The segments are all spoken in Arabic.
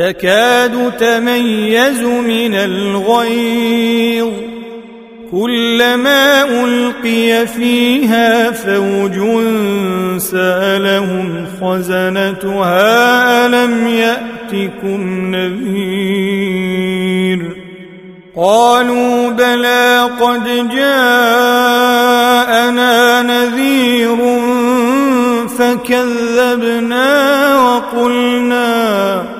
تكاد تميز من الغيظ. كلما ألقي فيها فوج سألهم خزنتها ألم يأتكم نذير. قالوا بلى قد جاءنا نذير فكذبنا وقلنا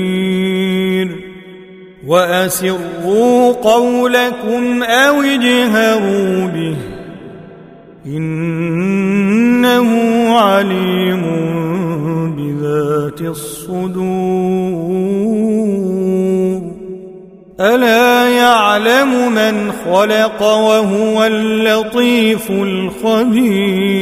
وأسروا قولكم أو اجهروا به إنه عليم بذات الصدور. ألا يعلم من خلق وهو اللطيف الخبير.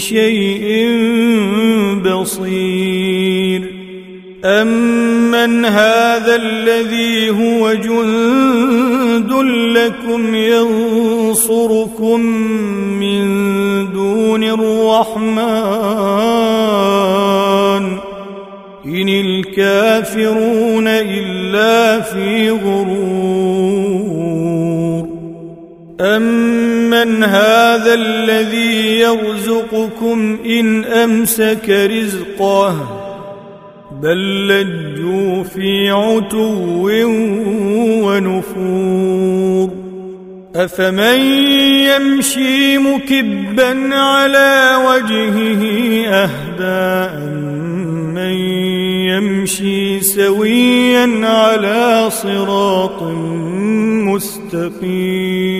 شيء بصير. أمن هذا الذي هو جند لكم ينصركم من دون الرحمن إن الكافرون إلا في غرور. أمن هذا الذي يرزقكم إن أمسك رزقه بل لجوا في عتو ونفور أفمن يمشي مكبا على وجهه أهدى من يمشي سويا على صراط مستقيم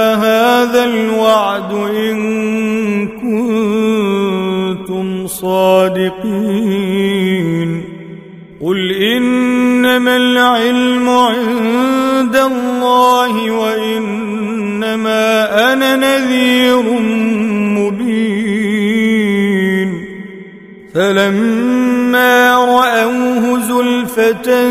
هذا الوعد إن كنتم صادقين قل إنما العلم عند الله وإنما أنا نذير مبين فلما رأوه زلفة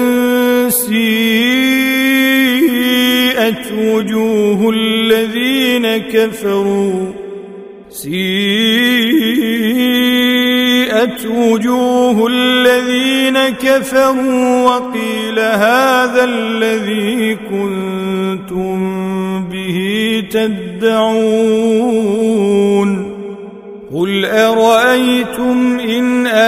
سيئت وجوه الذين كفروا سيئت وجوه الذين كفروا وقيل هذا الذي كنتم به تدعون قل أرأيتم إن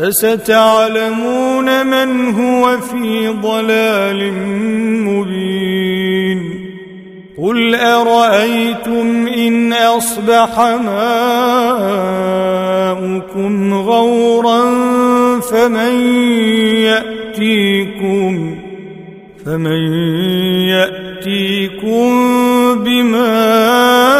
فستعلمون من هو في ضلال مبين. قل أرأيتم إن أصبح ماؤكم غورا فمن يأتيكم فمن يأتيكم بماء